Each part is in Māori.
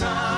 sun.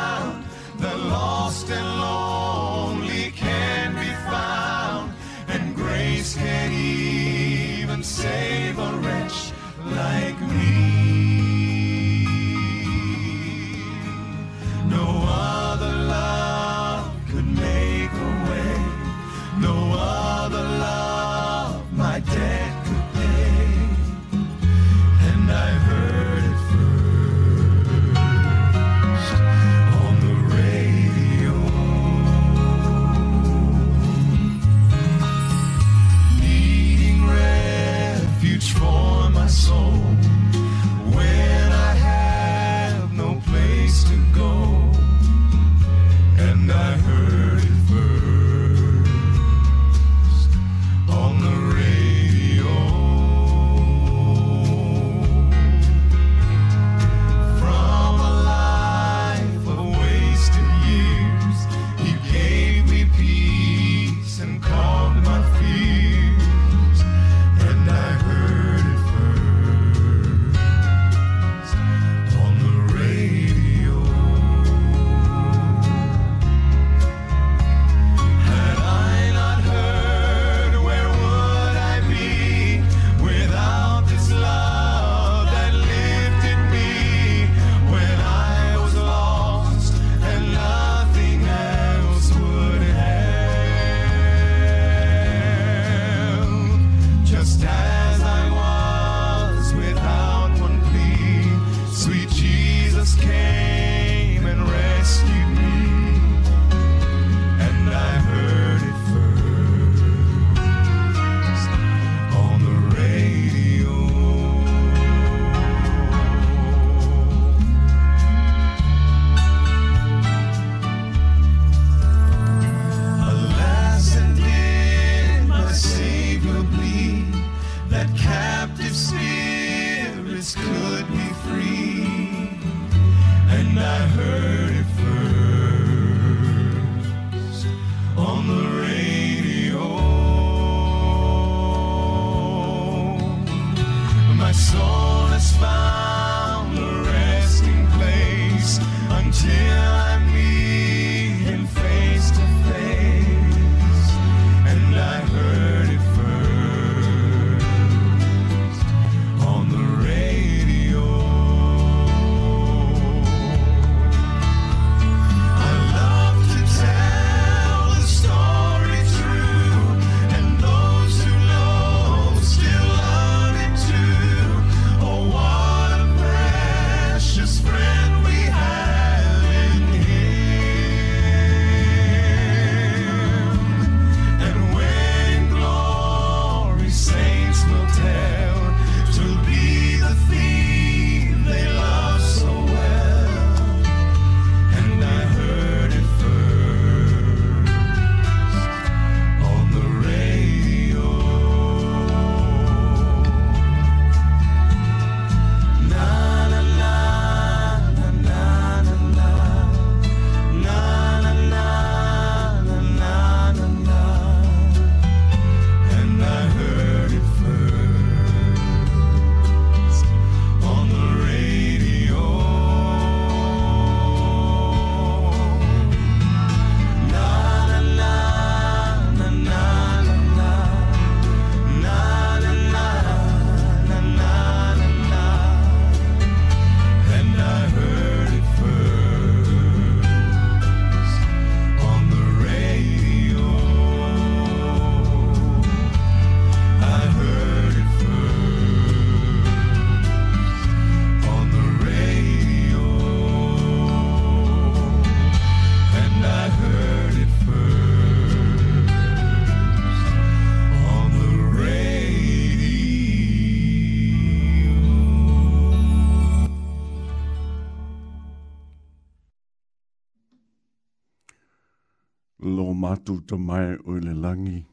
mātou ta mai o le langi.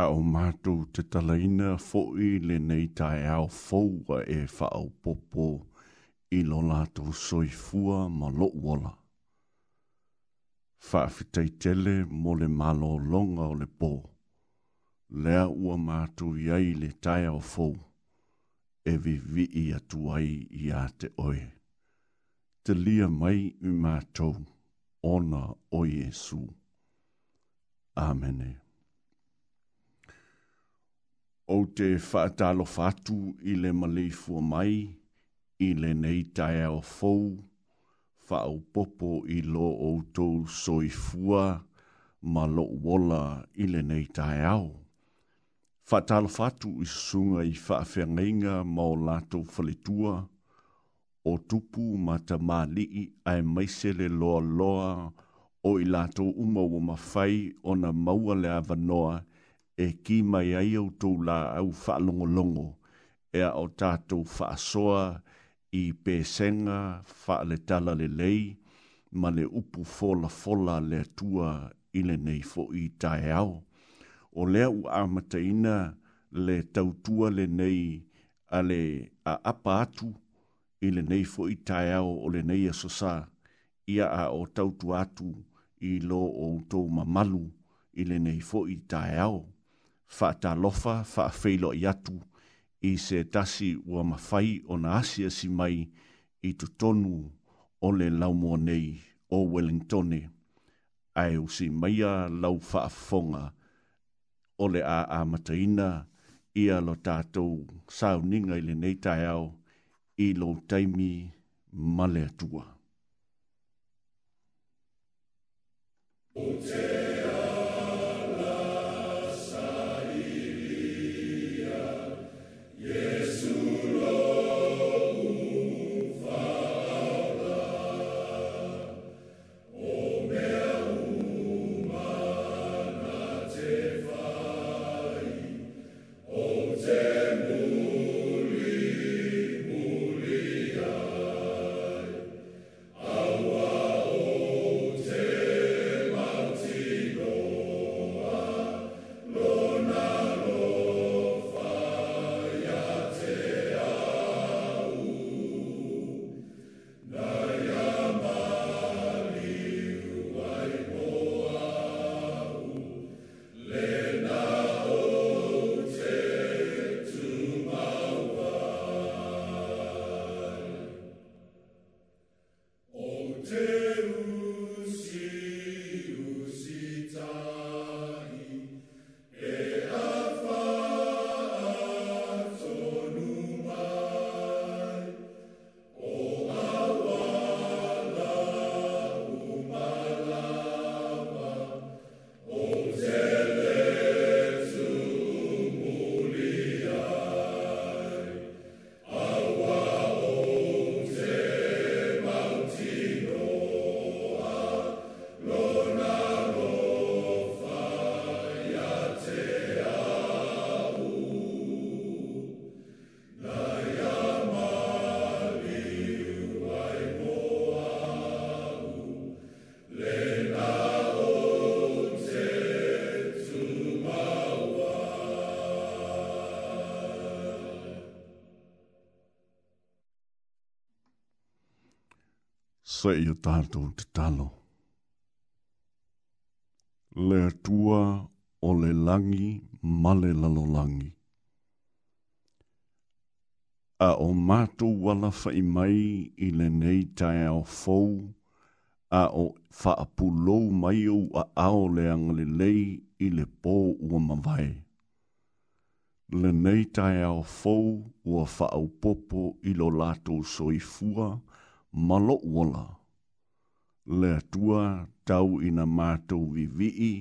A o mātou te talaina fo'i le nei tae au fōua e whaau popo i lo lātou soifua ma lo'uola. Whaafitei tele mo le malo longa o le pō. Lea ua mātou iai le tae au fō. E vi vi i atuai i a te oe. Te lia mai i mātou. Ona o Jesus. Amene. O te whaatalo fatu i le malei fua mai, i le nei tae o fou, whao popo i lo outou soi fua, ma lo wola i le nei tae au. Whaatalo fatu i sunga i whaafengenga ma o lato whalitua, o tupu ma ta mali i ai maise le loa loa, o i lato uma o mawhai o na maua le awanoa e ki mai ai au tō la au whaalongolongo e a o tātou whaasoa i pēsenga whaale tala le lei ma le upu fola fola le tua i le nei fo i tae ao. O lea u amataina le tautua le nei a le a apa atu i le nei fo i tae ao o le nei asosa ia a o tautu atu i lo o uto mamalu i le nei fo i tae au. Wha ta lofa, wha feilo i atu i se tasi ua mawhai o na asia si mai i tu tonu o le laumua nei o Wellingtone. Ai o si maia lau wha fonga o le a a mataina i a lo tātou sauninga i le nei tae au i lo taimi male atua. Ocean. sa i o tātou te talo. Le tua o le langi male lalo langi. A o mātou wala fai mai i le nei tae o fou, a o whaapulou mai o a ao le angale lei i le pō ua mawai. Le nei tae o fou ua whaau popo i lo lātou soifua, a malo wola. Le tua tau ina mātou vivii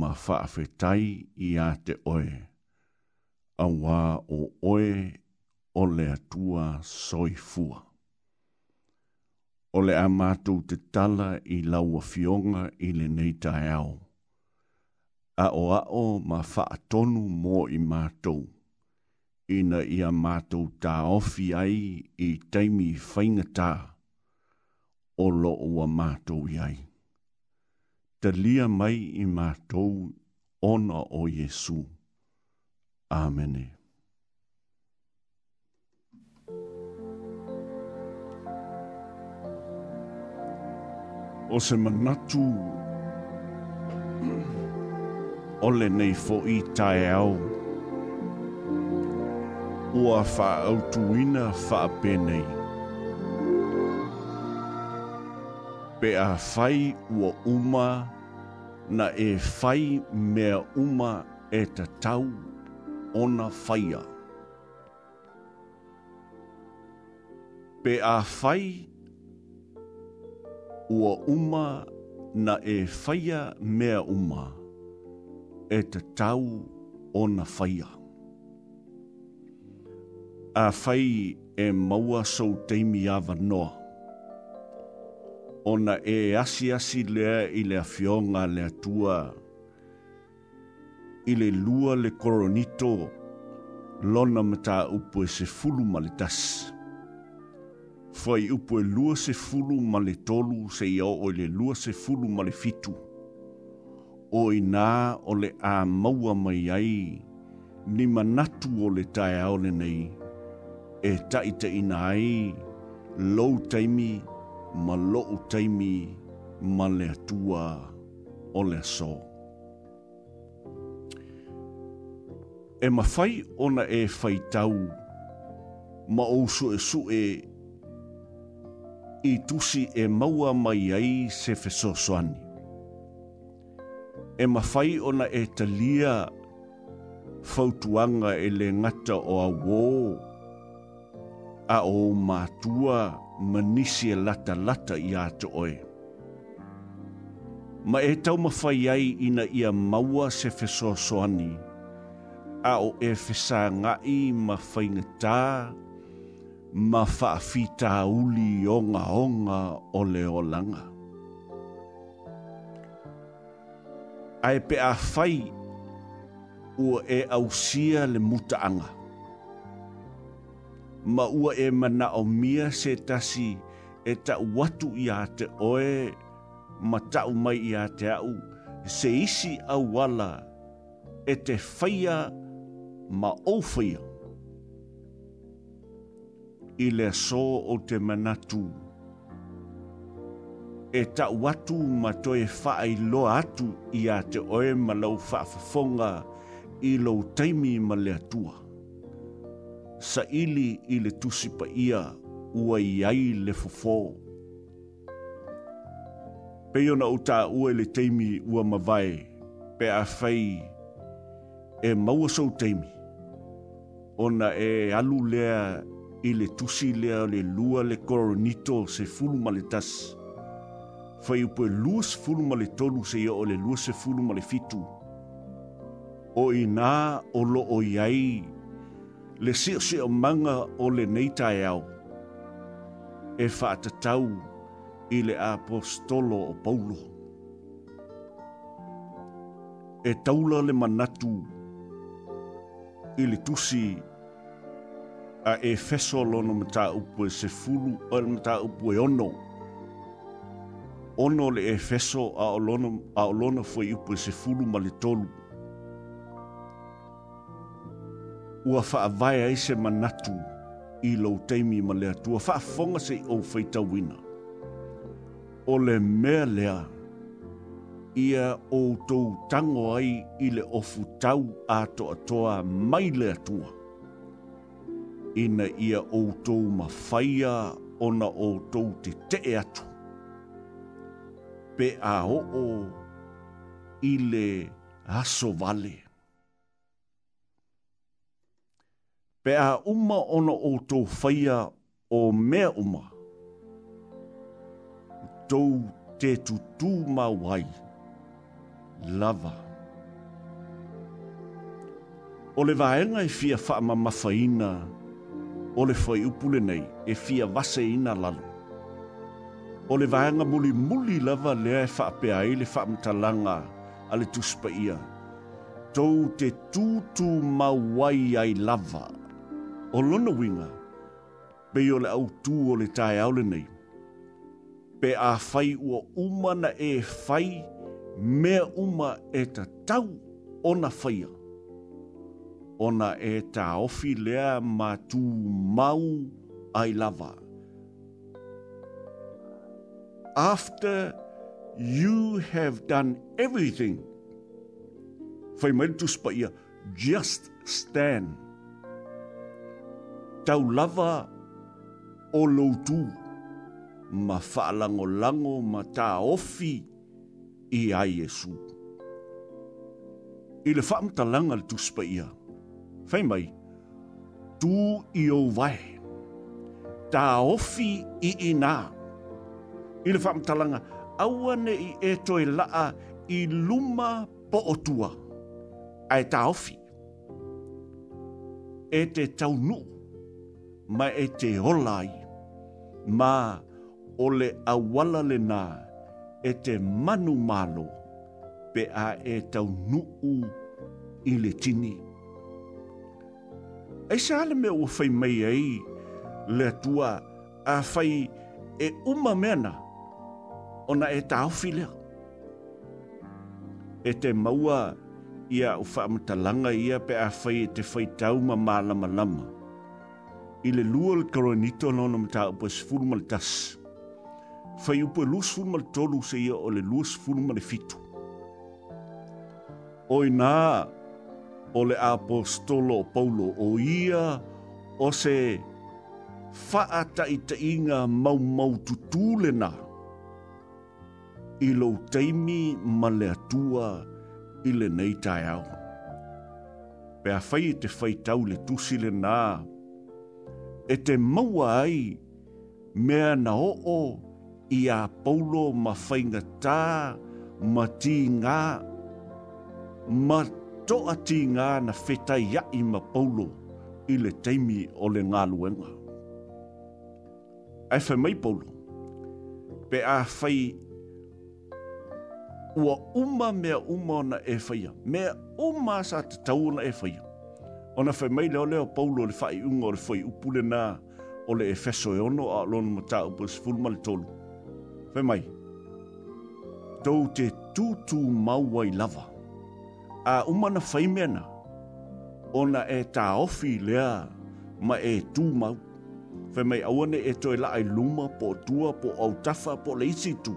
ma whaafetai i a te oe. A wā o oe o tua atua soifua. O le mātou te tala i laua fionga i le neitai au. A o a o ma whaatonu mō i mātou ina ia mātou tā ofi ai i teimi whaingatā o loo a mātou iai. Te lia mai i mātou ona o Jesu. Āmene. O se manatu o le nei fo i tae au ua whaautuina whaapenei. Pe a na e whai mea uma e Pe a whai ua uma na e whaia mea uma e te tau ona whaia. Pe a whai ua uma na e whaia mea uma e te tau ona whaia a whai e maua sou teimi awa noa. Ona e asi asi lea i le fionga le tua. I le lua le koronito, lona mata upo e se fulu ma le tas. Fai upo e lua se fulu ma le tolu se ia o le lua se fulu ma le fitu. O i nā o le a maua mai ai, ni manatu o le tae aole nei. O le tae aole nei e taita ina ai, lou taimi, ma lou taimi, ma le atua o le so. E fai ona e whai tau, ma ousu e su e, i tusi e maua mai ai se feso soani. E mawhai ona e talia, fautuanga e le ngata o a wō, a o matua manisi e lata lata i ato oe. Ma e tau mawhai ai ina ia maua se feso soani, a o e fesa ngai ma whaingatā, ma whaafita uli onga onga o leo langa. Ae pe a whai ua e ausia le mutaanga. anga ma ua e mana o mia se tasi e ta watu i a te oe ma tau mai i a te au se isi a wala e te whaia ma o whaia. I le so o te manatu e ta watu ma toe whaai lo atu i a te oe ma lau whaafafonga i lau taimi ma le atua saʻili i le tusi paia ua i ai le fofō pei ona ou taʻua i le teimi ua mavae pe afai e maua sou teimi ona e alu lea i le tusi lea o le lua le koronito se fulu ma le tas fai upu e lua se fulu ma le tolu se ia o le lua se fulu ma le fitu o inā o loo iai le sio sio manga o le neitai au. E whaata tau i le apostolo o paulo. E taula le manatu i le tusi a e feso lono ma ta upu e se fulu o le ta upu e ono. Ono le e feso a olono, a olono fwe upu e se fulu ma le tolu. ua whaavai ai se manatu i lau teimi ma lea tua whaafonga se o feita wina. O le mea lea, ia o tou tango ai i le ofu tau a toa toa mai lea tua. Ina ia o tou mawhaia ona o tou te te atu. Pe o o i Pe a o o i le aso vale. pe a uma ono o tō whaia o mea uma. Tau te tutu wai, lava. O le vaenga e fia whaama mawhaina, o le whai upule nei e fia wase ina lalo. O le vaenga muli muli lava lea e whaapea e le whaamtalanga a le tuspa ia. Tau te tutu mawai ai lava. Lava o lona winga pe i le au tū o le tae aole nei. Pe a fai ua umana e fai mea uma e ta tau ona faia. Ona e ta ofi lea ma tū mau ai lava. After you have done everything, fai mai tu spaia, just stand tau lava o loutu ma whaalango lango ma tā ofi i a Iesu. I le whaamta langa le tuspa ia, whai mai, tū i o wai, tā ofi i i nā. I le whaamta langa, aua i e toi laa i luma po o tua, ai tā ofi. E te tau nuu, ma e te holai, ma o le awala le nā e te manu malo pe a e tau nuu i le tini. E sa ale me o fai mai ai le tua a fai e uma mena ona e tau file. E te maua ia u fa amatalanga ia pe a fai e te fai tau ma malama lama. lama i le lua le karoenito na ona mataupu e sefulu ma le tasi fai upu e lua sefulu ma le tolu seia o le lua sefulu ma le fitu o inā o le apostolo o paulo o ia o se faataʻitaʻiga maumau tutū lenā i lou taimi ma le atua i lenei taeao pe afai i e te faitau le tusi lenā e te maua ai mea na oo i a paulo ma whainga tā, ma tī ngā, ma toa tī ngā na feta iai ma paulo i le teimi o le ngā luenga. Ai whai mai paulo, pe a whai ua uma mea uma na e whaia, mea uma sa te tau e whaia. Ona fai mai leo leo paulo le fai unga o le fai upule nā o le efeso e ono a lono ma tā upo se fulma le tolu. Fai mai. Tau te tūtū maua i lava. A umana fai mena. Ona e tā ofi lea ma e tū mau. Fai mai awane e toi la ai luma po tua po au tafa po le isi tū.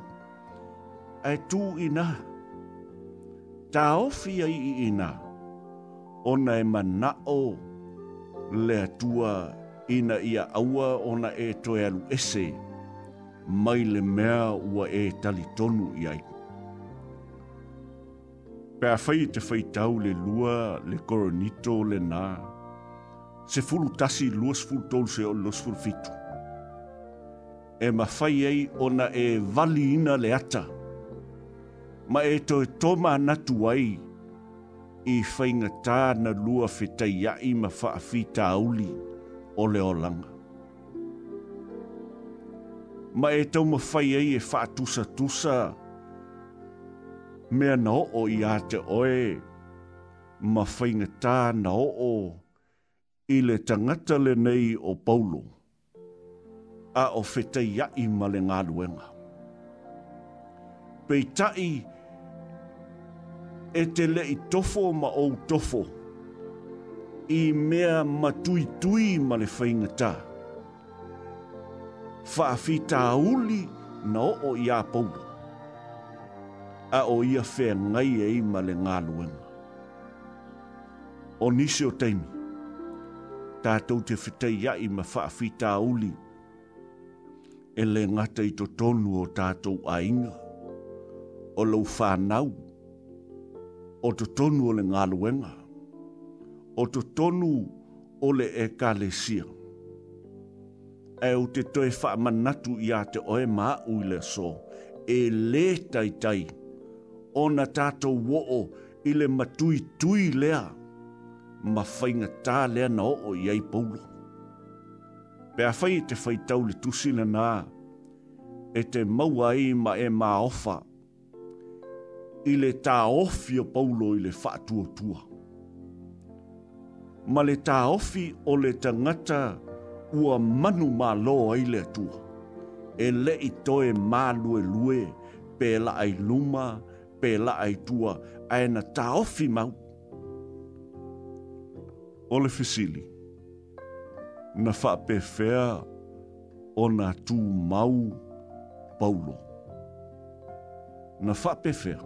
Ai tū i nā. i nā. Tā ofi ai i nā ona e manao le atua ina ia aua ona e toe alu ese mai le mea ua e talitonu i ai. Pea fai te fai tau le lua, le koronito, le nā, se fulu tasi luas fulu tolu se o luas fulu fitu. E ma fai ei ona e vali ina le ata, ma e toe toma natu ai, i whainga tāna lua whetai i ma whaafita auli o leo langa. Ma e tau ma whai ai e whaatusa tusa, me ana o i a te oe, ma whainga tāna o o i le tangata le nei o paulo, a o whetai i ma le ngā luenga. Pei tai, e te le i tofo ma ou tofo i mea matui tui ma le whainga tā. Whaafi tā uli na o o ia paura. A o ia whea ngai e i ma le ngā luenga. O nisi o teimi, tātou te whetai ia i ma whaafi tā uli e le ngata i to tonu o tātou a inga o lau whanau o to tonu o le ngāluenga, o to tonu o le e kāle E o te toe whaamanatu i a te oe mā uile so, e le tai tai, o na tātou wo'o i le matui tui lea, ma whainga tā lea na o i ai paulo. Pea whai te whai tau le tusina nā, e te maua ma e mā ofa, i le tā ofi o paulo i le whātua tua. Ma le tā ofi o le tangata ua manu mā loa i le tua. E le i toe mā lue lue, pē la ai luma, pē la ai tua, a e na tā ofi mau. O le fisili, na whapewhea o na tū mau paulo. Na whapewhea.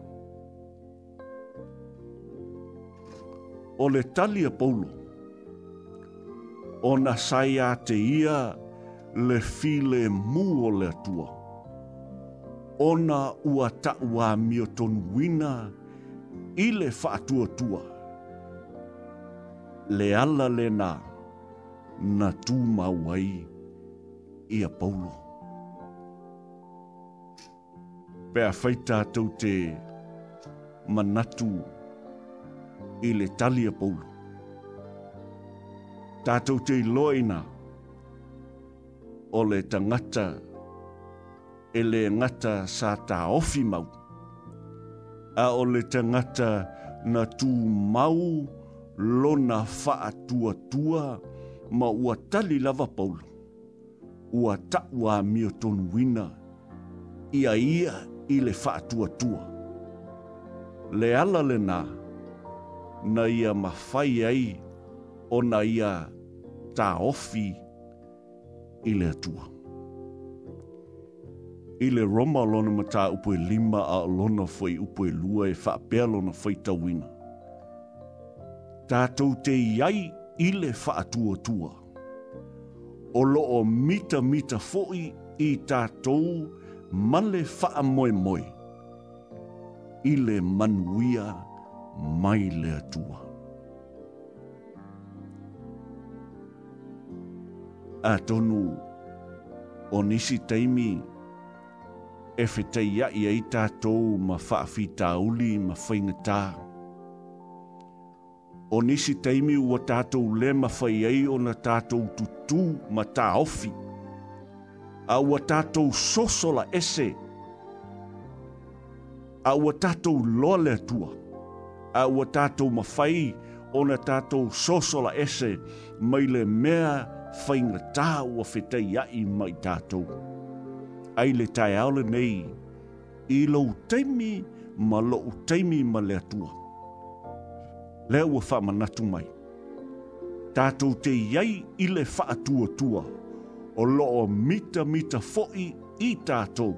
o le talia paulo o na sai a te ia le file mu o le atua. Ona ua taua mio ton wina i le whaatua tua. Le ala le na na tū mawai i a paulo. Pea whaita tau te manatu manatu i le talia polo. Tātou te loina o le tangata e le ngata sa tā ofi mau. A o le tangata na tū mau lona faa tua tua ma ua tali lava paulo. Ua taua mio tonu wina ia ia i le faa tua tua. Le ala le naa na ia mawhai ai o na ia tā ofi i le atua. I le roma lona ma tā upo e lima a lona fwai upo e lua e whaapea lona fwai tawina. Tātou te iai i le whaatua tua. O loo mita mita fwai i tātou male whaamoe moe. I le manuia tātou mai le atua. A tonu o nisi taimi e whetai ai ei tātou ma whaafi tā uli ma whaingatā. O nisi taimi ua tātou le ma whai ei o na tātou tutu ma tā ofi. A ua tātou sosola ese. A ua tātou lole tua a ua tātou mawhai o na tātou sosola ese mai le mea whaingatā ua whetai ai mai tātou. Ai le tai aole nei, i lau teimi ma lau teimi ma le atua. Lea ua whamanatu mai. Tātou te iai i le whaatua tua, o loo mita mita foi i tātou,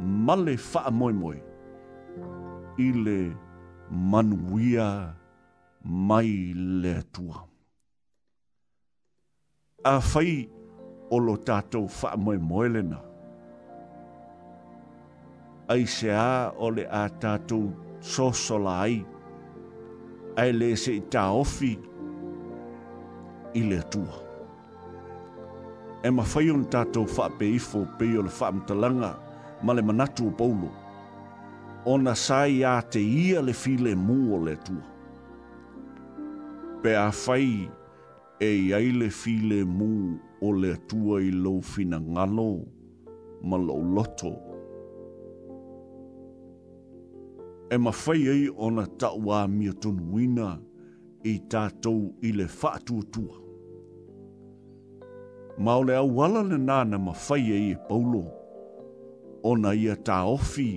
male wha moi moi. I le manuia mai le tua. A fai o lo tātou wha moe moelena. Ai se a o le a tātou sosola ai. Ai le se i ofi i le tua. E ma fai un tātou wha pe ifo pe o le wha mtalanga ma le manatu o paulo ona sai a te ia le file mu o le tua. Pe a fai e iai le file mu o le tua i lo fina ngalo ma lo loto. E ma fai ei ona taua mia tonuina i tātou i le whaatua tua. Ma o le awala le nāna ma fai ei e paulo ona ia tā ofi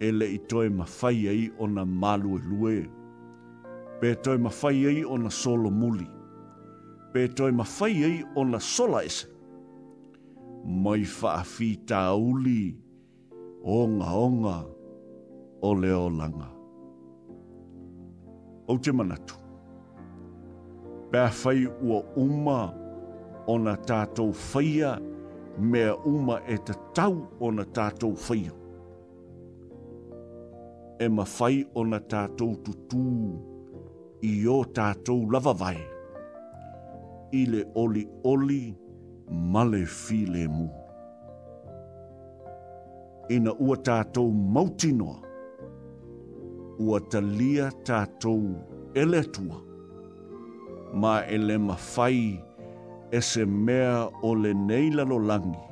e le i toi mawhai ei o na malu lue. Pe toi mawhai ei o na solo muli. Pe toi mawhai ei o na sola ese. Mai whaafi tā uli, onga onga, o leo langa. O te manatu. Pe whai ua uma o na tātou whaia, mea uma e te tau o na tātou whaia e mawhai o na tātou tutū i o tātou lava vai. I le oli oli male file mu. Ina ua tātou mautinoa, ua talia tātou eletua ma ele ma fai e se mea o le nei lalolangi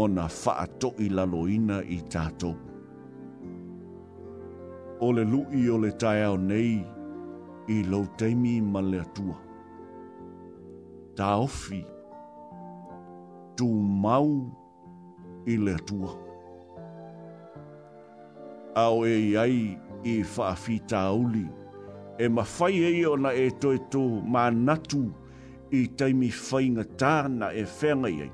o na faato i laloina i tātou o le lui o tae ao nei i lau teimi ma le atua. Ta ofi, tu mau i le atua. Ao e iai i whaafi ta auli, e mawhai e ona e toi tō mā natu i teimi whai ngatāna e whenga iai.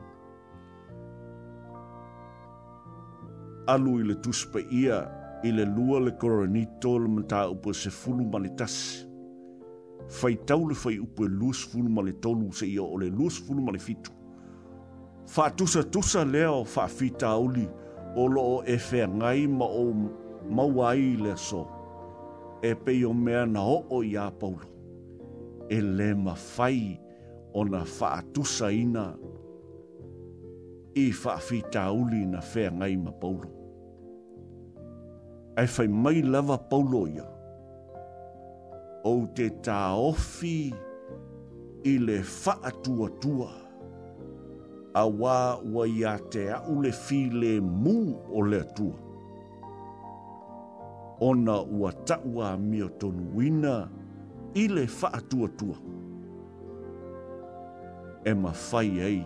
alu i le tuspe ia i le lua le koronito le mata upo se fulu ma le tasi. Fai tau le fai upo e lus fulu ma le tolu se i o le lus fulu ma le fitu. Fa tusa tusa leo fa fita uli o lo o e fea ngai ma o mawai le so. E pe o mea na o o i a paulo. E le ma fai o na fa tusa ina i fa fita uli na fea ngai ma paulo ai fai mai lava paulo ia. O te tā ofi i le wha tua tua. A wā ua ia te au le fi le mū o le tua. Ona ua taua mio tonu wina i le wha tua tua. E ma fai ei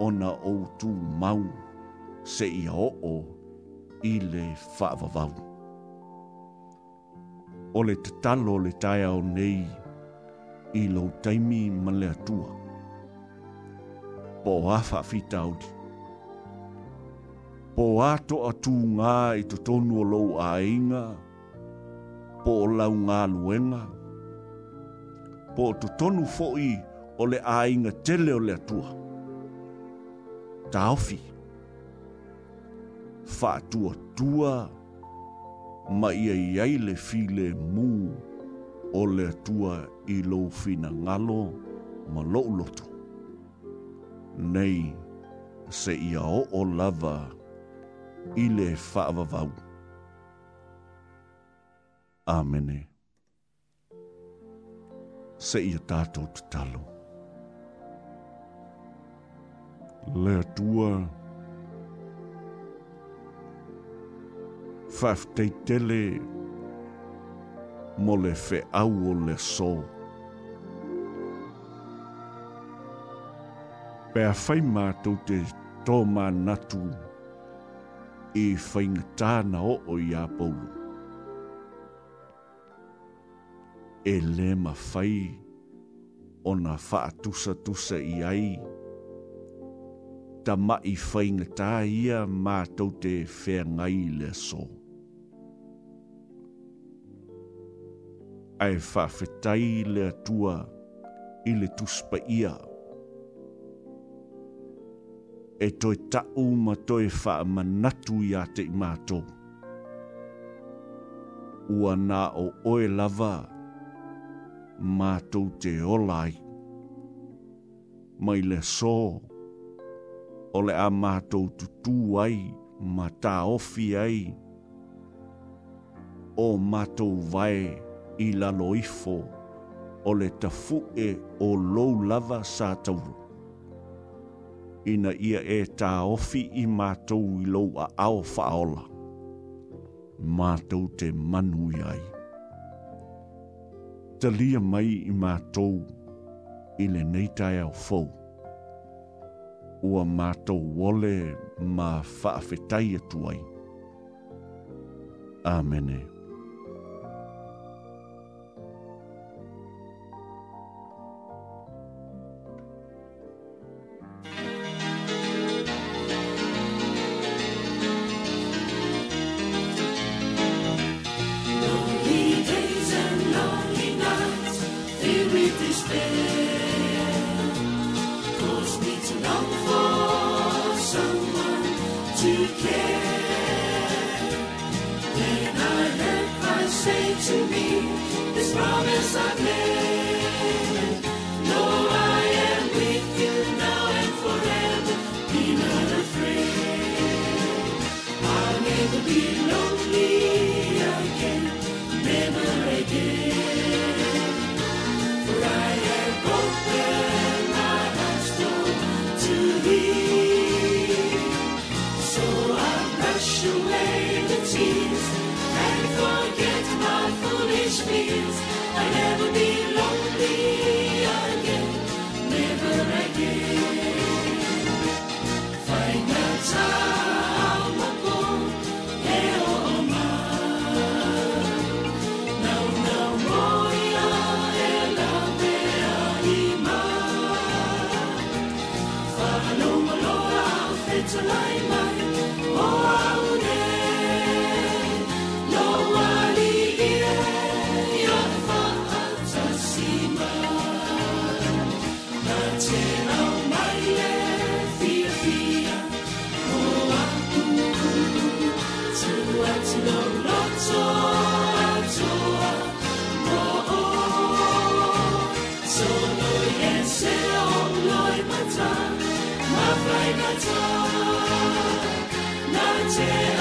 ona o tū mau se ia o o i le whaavavau. O le tatalo le tai au nei i lo taimi ma le atua. Po awha fita audi. Po ato atu ngā i to tonu o lou a Po o lau ngā luenga. Po to tonu fo'i o le a tele o le atua. Ta'ofi. Ta'ofi whātua tua ma ia iai le file mū o le tua i lou fina ngalo ma lou lotu. Nei, se ia o o lava i le whaavavau. Āmene. Se ia tātou te talo. Lea tua, Lea tua, faafitaitele mo le feʻau o le so pe afai matou te tomānatu i faigatā na oo iā paulu e lē mafai ona faatusatusa i ai tamaʻi faigatā ia matou te feagai i le so ae whawhetai le tua i le tuspa ia. E toi tau ma toi whaamanatu i ate i mātou. Ua nā o oe lava mātou te olai. Mai le sō, o le a mātou tutu ai, mā ofi ai. O mātou vai, vai, i lalo ifo o le tafu e o lou lava sa tauru. Ina ia e tā ofi i mātou i lou a ao whaola. Mātou te manu ai. lia mai i mātou i le neitai au fou. Ua mātou ole ma whaafetai atu ai. Amen. 날마저 날 제.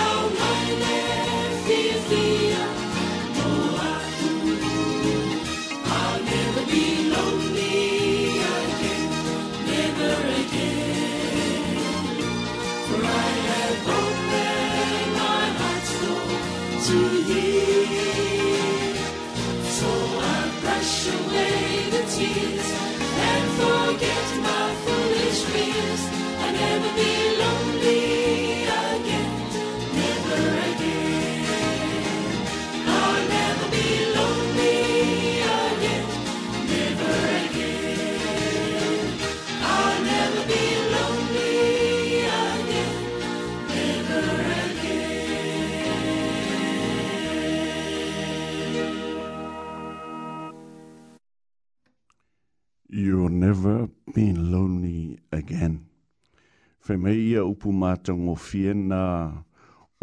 upu mātango fiena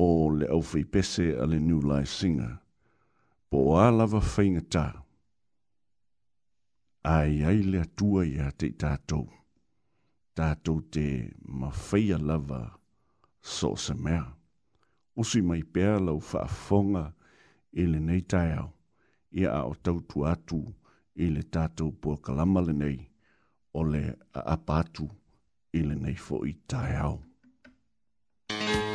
o le au pese a le New Life Singer. Po o alawa whaingata. Ai ai le atua i ate i tātou. Tātou te mawhaia lava so se mea. Usi mai pēr lau whaafonga i le nei tai au. Ia a o tautu atu i le tātou pua kalama le nei o le a apatu i le nei fo i tai au. Thank you.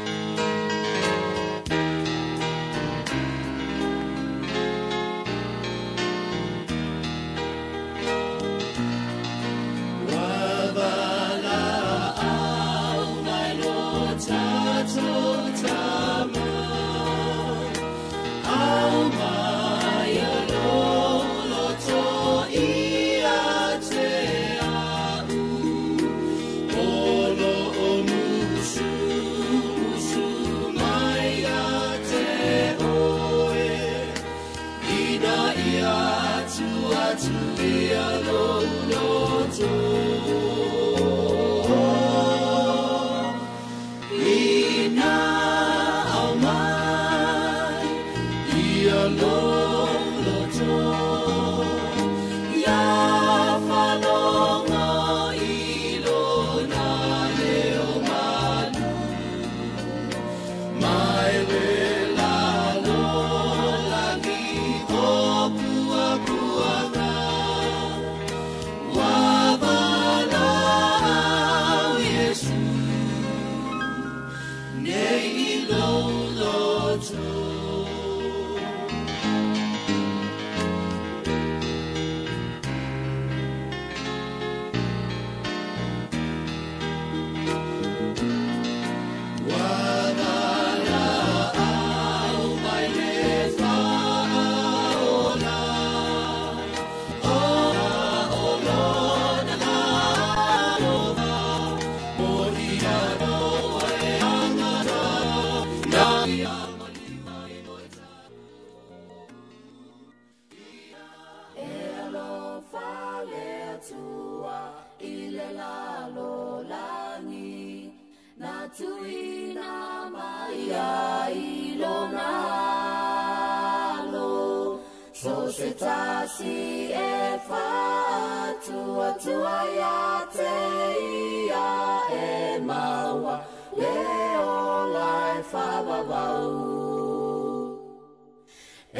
so se tasi e fa tu a tu a ya te ia e maua le o lai fa ba ba u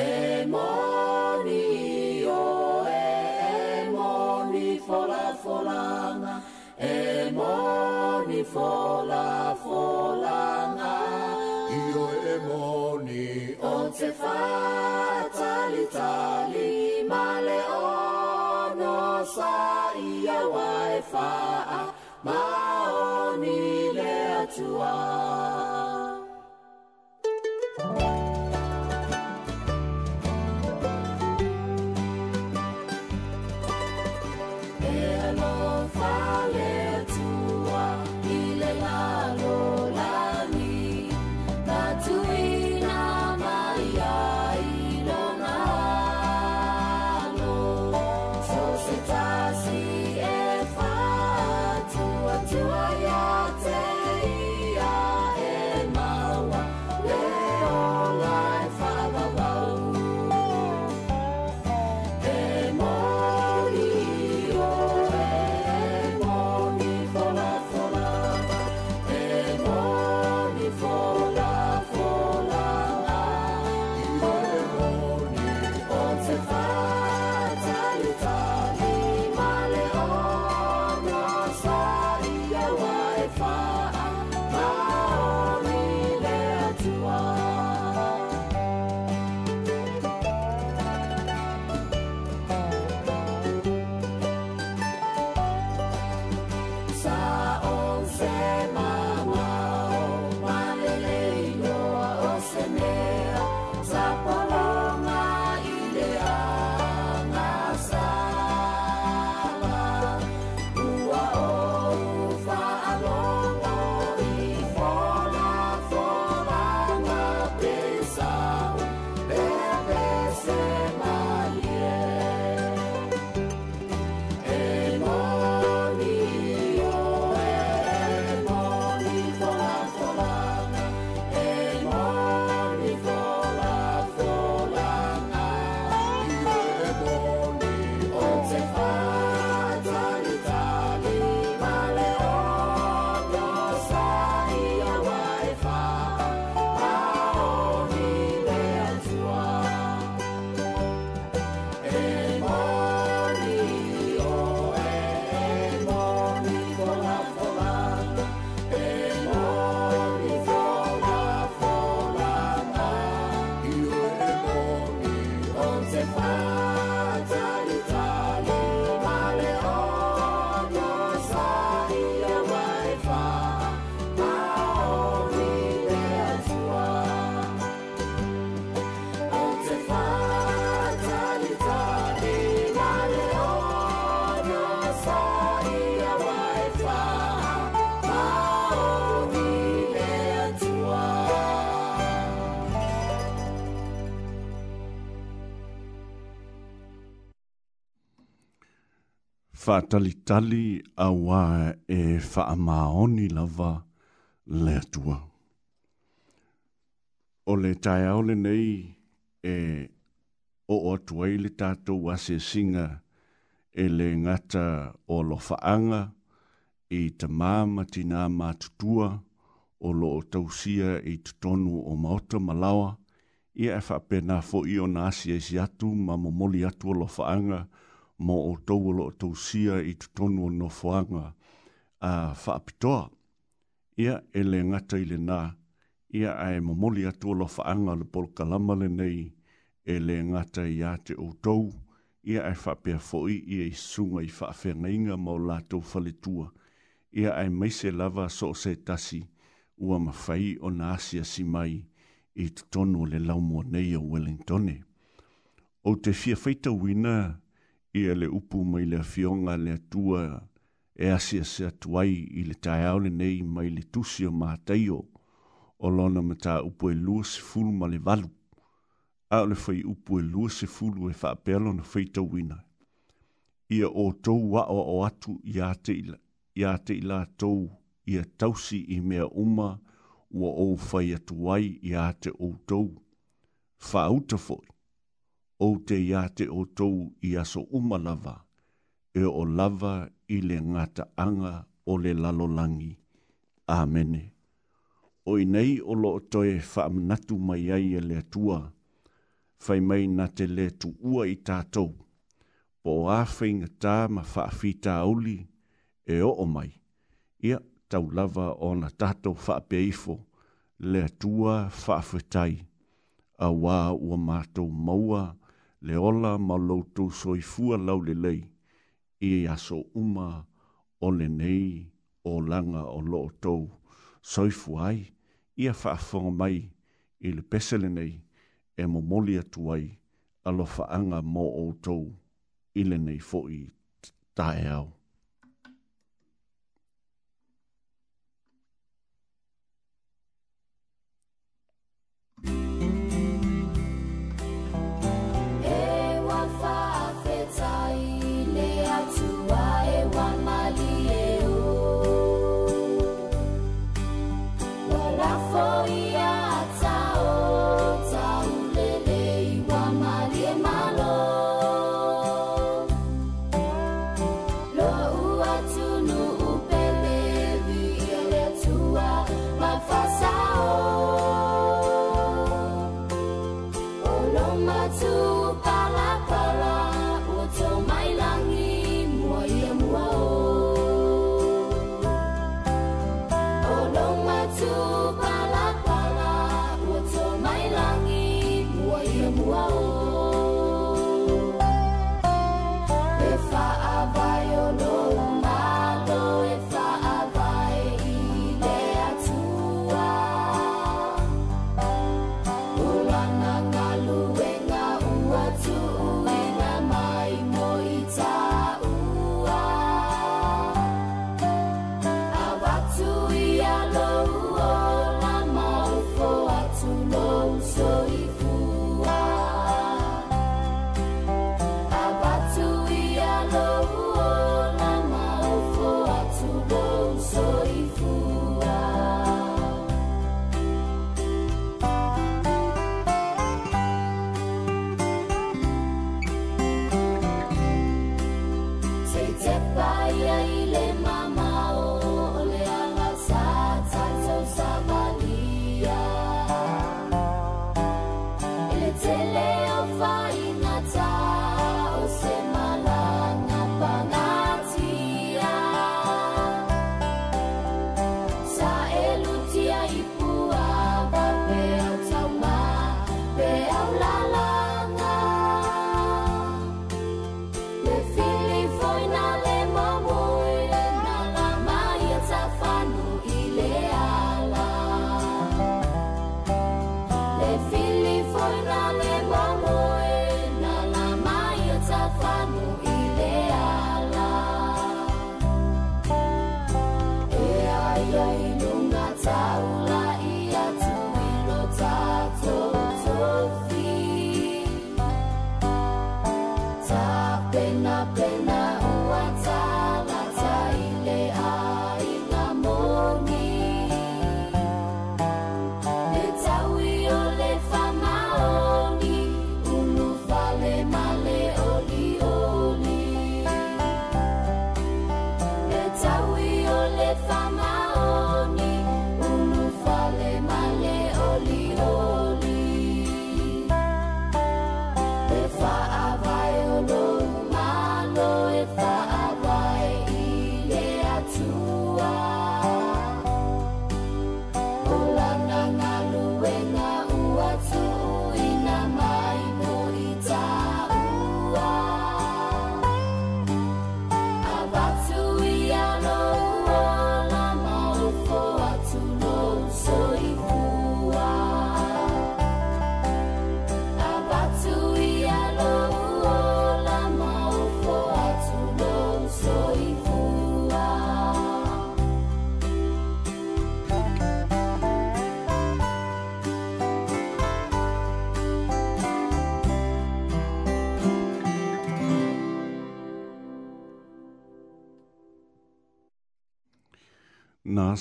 e mo ni o e e mo ni fo la fo la na e mo ni fo la fo la na i o e mo ni o te fa sa i a wai fa whātalitali a wā e whaamaoni lava le atua. O le tai aole nei e o o atuai le tātou ase singa e le ngata o lo faanga i ta māma tina mātutua o lo o tausia i tutonu o maota malawa i e pena fo i o nāsia i si atu ma momoli atu o lo whaanga e mo o tōwalo o tōsia i tutonu o no whaanga a uh, whaapitoa. Ia e le ngata i le nā, ia ae momoli atua lo whaanga le polo kalama le nei, e le ngata i a te o tōu, ia ae whapea fōi ia i sunga i whaafenga inga mō lātou whaletua. Ia ae meise lava so se tasi, ua mawhai o nā asia si mai i tutonu o le laumua nei o Wellingtone. O te fia whaita wina, ia le upu mai le afioga le atua e asi ase atu ai i le taeao lenei mai le tusi o mataio o lona mataupu e luasefulu ma le valu a o le fai upu e luasefulu e faapea lona faitauina ia otou aʻoaʻo atu iā te i latou ia tausi i mea uma ua ou fai atu ai iā te outou faauta foʻi o te ia te o tou i aso umalava, e o lava i le ngata anga o le lalolangi. Amen. O i o lo toe whaamnatu mai ai e le tua, whai mai na te le tu ua i tātou, po āwhinga tā ma whaafita auli, e o o mai, ia tau lava o na tātou whaapeifo, le tua whaafetai, a wā ua mātou maua, le ola ma loutou soifua lau le lei, i aso uma o le nei o langa o loutou soifuai, i a whaafonga mai i le pesele nei e mo moli atuai alofa anga mo outou i le nei fo i tae au.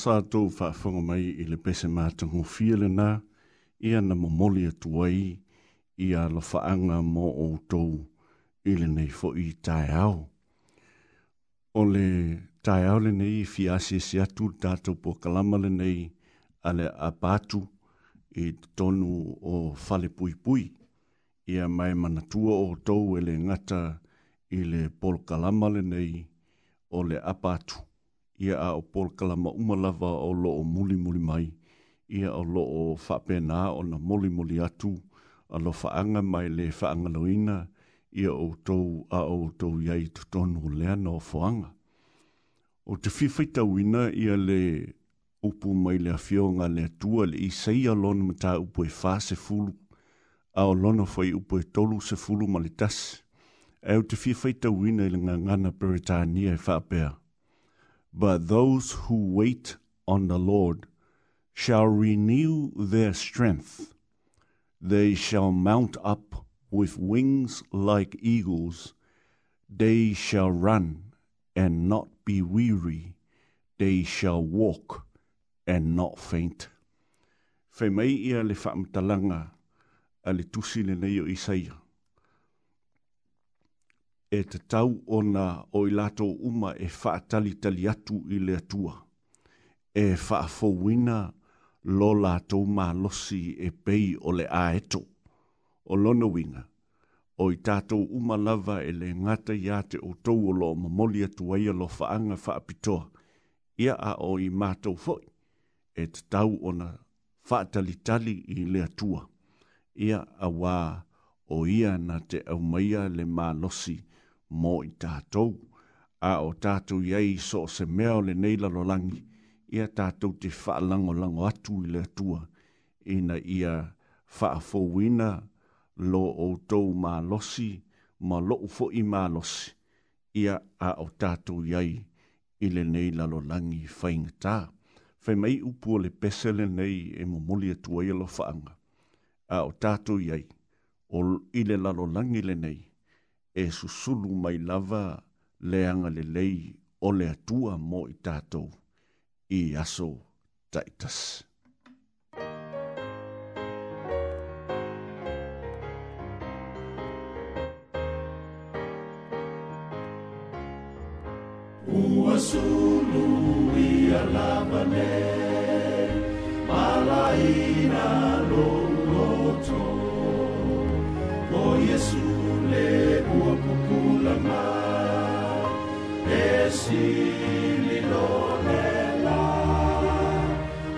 sa tou whawhanga mai i le pese mātou ngō fia le nā, ia na momoli atu ai, ia la whaanga mō o tou i le nei fo i tae au. O le tae au le nei i fiasi si atu tātou po kalama le nei a le apātu i tonu o fale pui pui. Ia mai manatua o tou e le ngata i le polo kalama le nei o le apātu ia a o pol kalama umalava o loo muli muli mai, ia o lo loo whapena o na muli muli atu, a lo whaanga mai le whaanga loina, ia o tou a o tou iai tutonu lea no whaanga. O te whiwhaita wina ia le upu mai le afionga le atua le a alon ma ta upu e wha se fulu, a o lono whai upu e tolu se fulu ma le E o te whiwhaita wina ila ngangana Peritania e whapena. But those who wait on the Lord shall renew their strength. They shall mount up with wings like eagles. They shall run and not be weary. They shall walk and not faint. mai ia le whaamtalanga a le tusi le e te tau ona o i lato uma e whaatali tali atu i le atua. E whaafowina lo lato uma losi e pei o le aeto. O lona winga, o i tato uma lava e le ngata ia te o tau o lo mamoli atuaia lo whaanga whaapitoa. Ia a o i mātou foi, e te tau ona whaatali tali i le atua. Ia a wā o ia na te au maia le mālosi. losi mō i tātou. A o tātou iei so se mea o le neila lo langi, ia tātou te wha lango lango atu i le atua, ina ia wha fowina lo o tou mā losi, mā lo ufo i mā losi, ia a o tātou iei i le neila lo langi whainga tā. Whai mai upua le pesele nei e mo muli atua i lo whaanga. A o tātou iei, o i le lalo langi le nei, e susulu mai lava le anga le lei o le atua mo i tātou i aso taitas. Ua sulu i a lava ne, mala i na lo lotoa, si li lo ne la,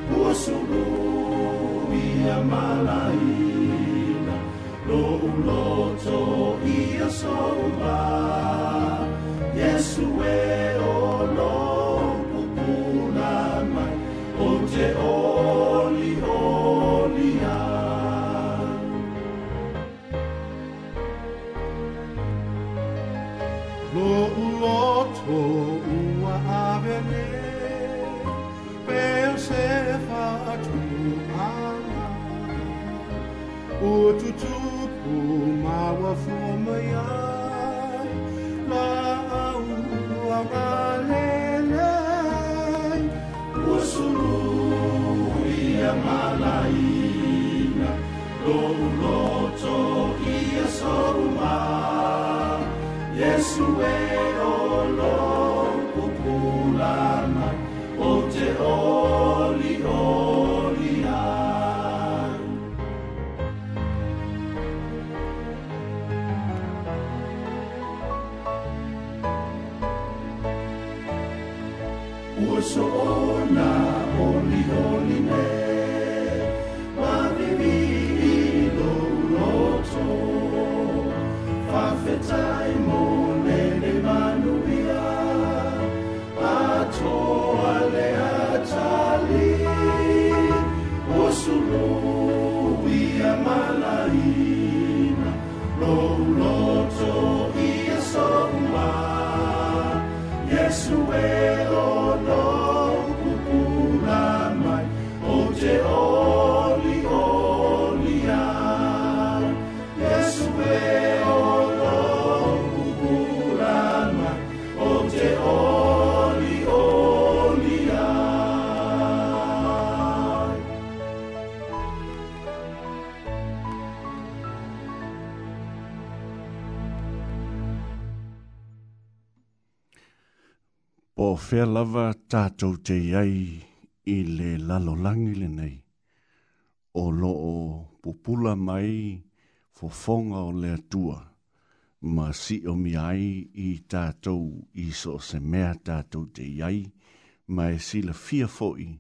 pua su lu. away. fea lava tātou te iai i le lalolangi le nei. O loo pupula mai fofonga o le atua. Ma si o mi ai i tātou i so se mea tātou te iai. Ma e si la fia foi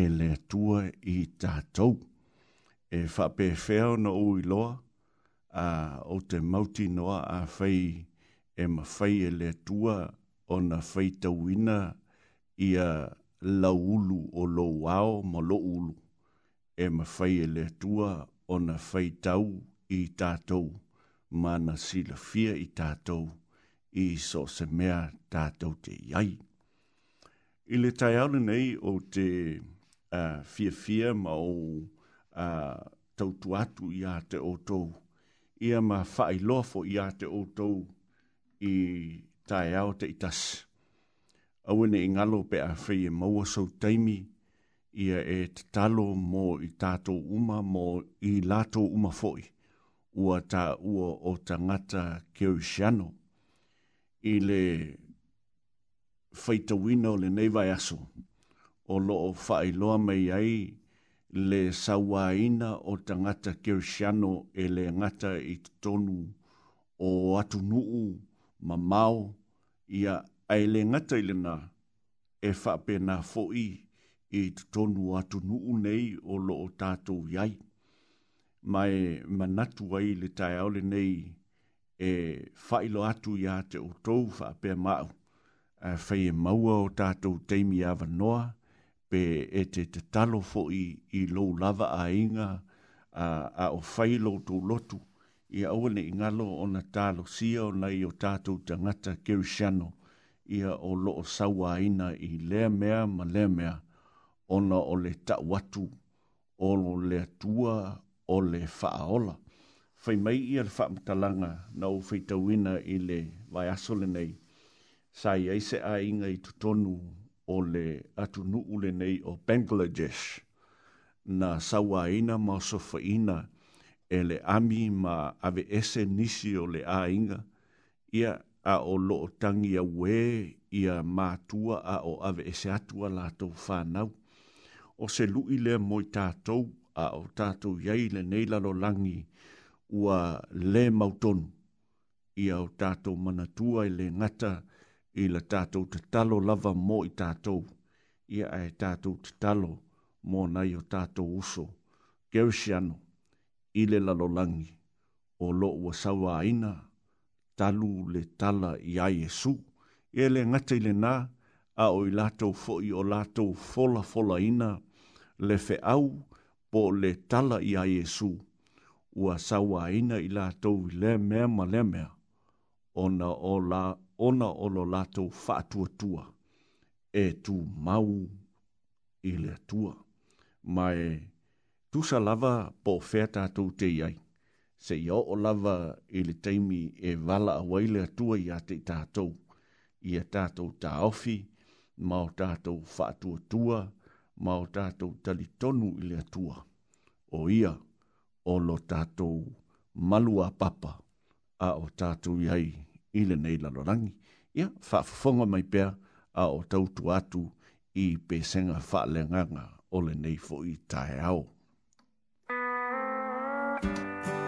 e le atua i tātou. E whape fea no ui loa a o te mauti noa a fei e ma fei e le atua o na feita wina ia laulu o lo wao ma lo ulu e ma fai e le tua o na feitau i tātou ma na sila fia i tātou i so se mea tātou te iai. I le tai aune nei o te uh, fia fia ma o uh, tautu atu i a te o tou. Ia ma fai lofo i a te o tou i tae ao te itas. Awene i ngalo pe a whei e maua sau taimi, ia e te talo mō i tātou uma mō i lato uma foi, ua tā ua o ta ngata keo i le whaita wina o le neivai aso, o loo whai loa mai ai le sawaina o ta ngata keo e le ngata i tonu o atu nuu, ma mau ia ai le ngata ile e whape na fo'i i e tonu atu nuu nei o lo o tātou iai. Mai manatu ai le tai aole nei e whailo atu ia te o tou whape mau. A whai e maua o tātou teimi awa noa pe e te te talo fo'i i lo lava a inga a, o whailo tō lotu ia aua le ingalo o na talosia o nai o tatou tagata kerishano ia o loo sauāina i lea mea ma lea mea ona o le ta watu o le tua o le faaola fai mai ia le faamatalaga na ou faitauina i le vaeaso lenei sa i ai se aiga i totonu o le atunuu nei o bangladesh na sauāina ma o sofaina e le ami ma ave ese nisi o le a inga, ia a o lo tangi a we, ia mātua a o ave ese atua la tau whanau, o se lui le moi tātou a o tātou iei le neilalo langi ua le mautonu, ia o tātou manatua e le ngata i la tātou te talo lava mo i tātou, ia e tātou te talo mō nei o tātou uso, Gerishiano i le lalolangi o lo ua saua aina talu le tala i a iesu ia e le agata i lenā a o i latou foʻi o latou folafolaina le feʻau po le tala i a iesu ua sauāina i latou i lea mea ma lea mea ona o, la, ona o lo latou faatuatua e tumau i le atua mae tusa lava po fea tātou te iai. Se ia o lava i le teimi e wala a waile atua i a te tātou. I a tātou tā ofi, ma o tātou whātua tua, ma o tātou tali i le atua. O ia, o lo tātou malua papa, a o tātou iai i le neila lorangi. Ia, whaafafonga mai pea, a o tautu atu i pēsenga whaalenganga o le nei fo i tae ao. あ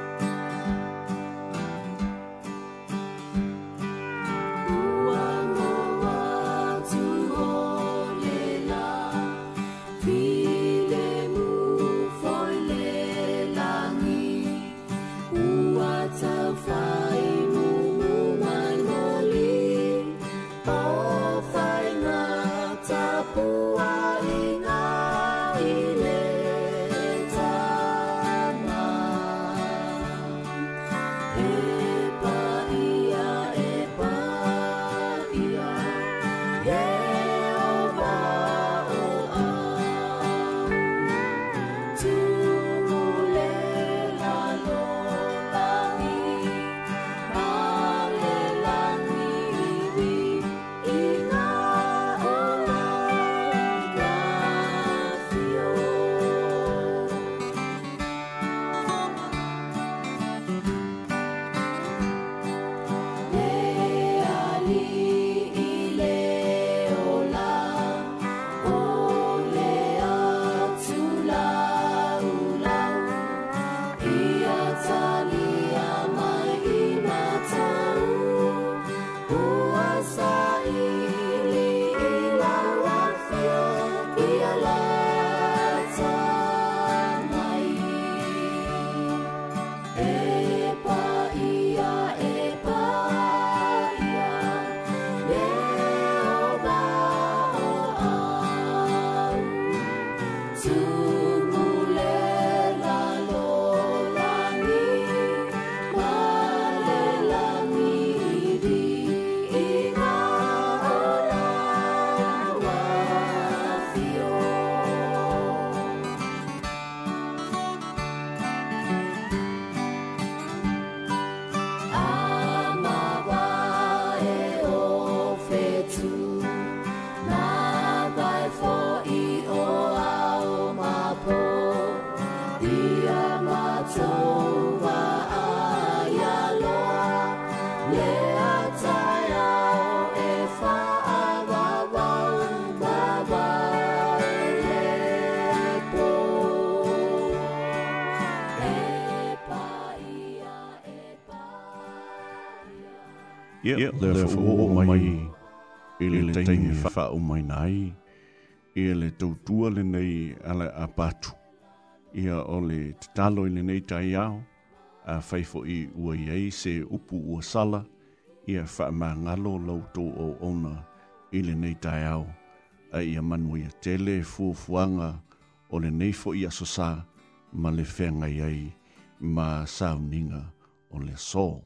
Ia, le fa o mai, e le teini fa o mai nai, e le tautua le nei ala a patu. Ia o le tatalo i le nei tai ao, a faifo i ua iei se upu ua sala, ia fa ma ngalo lauto o ona i le nei tai ao, a ia manuia tele fuafuanga o le nei fo i asosa, ma le whenga iei, ma sauninga o le soo.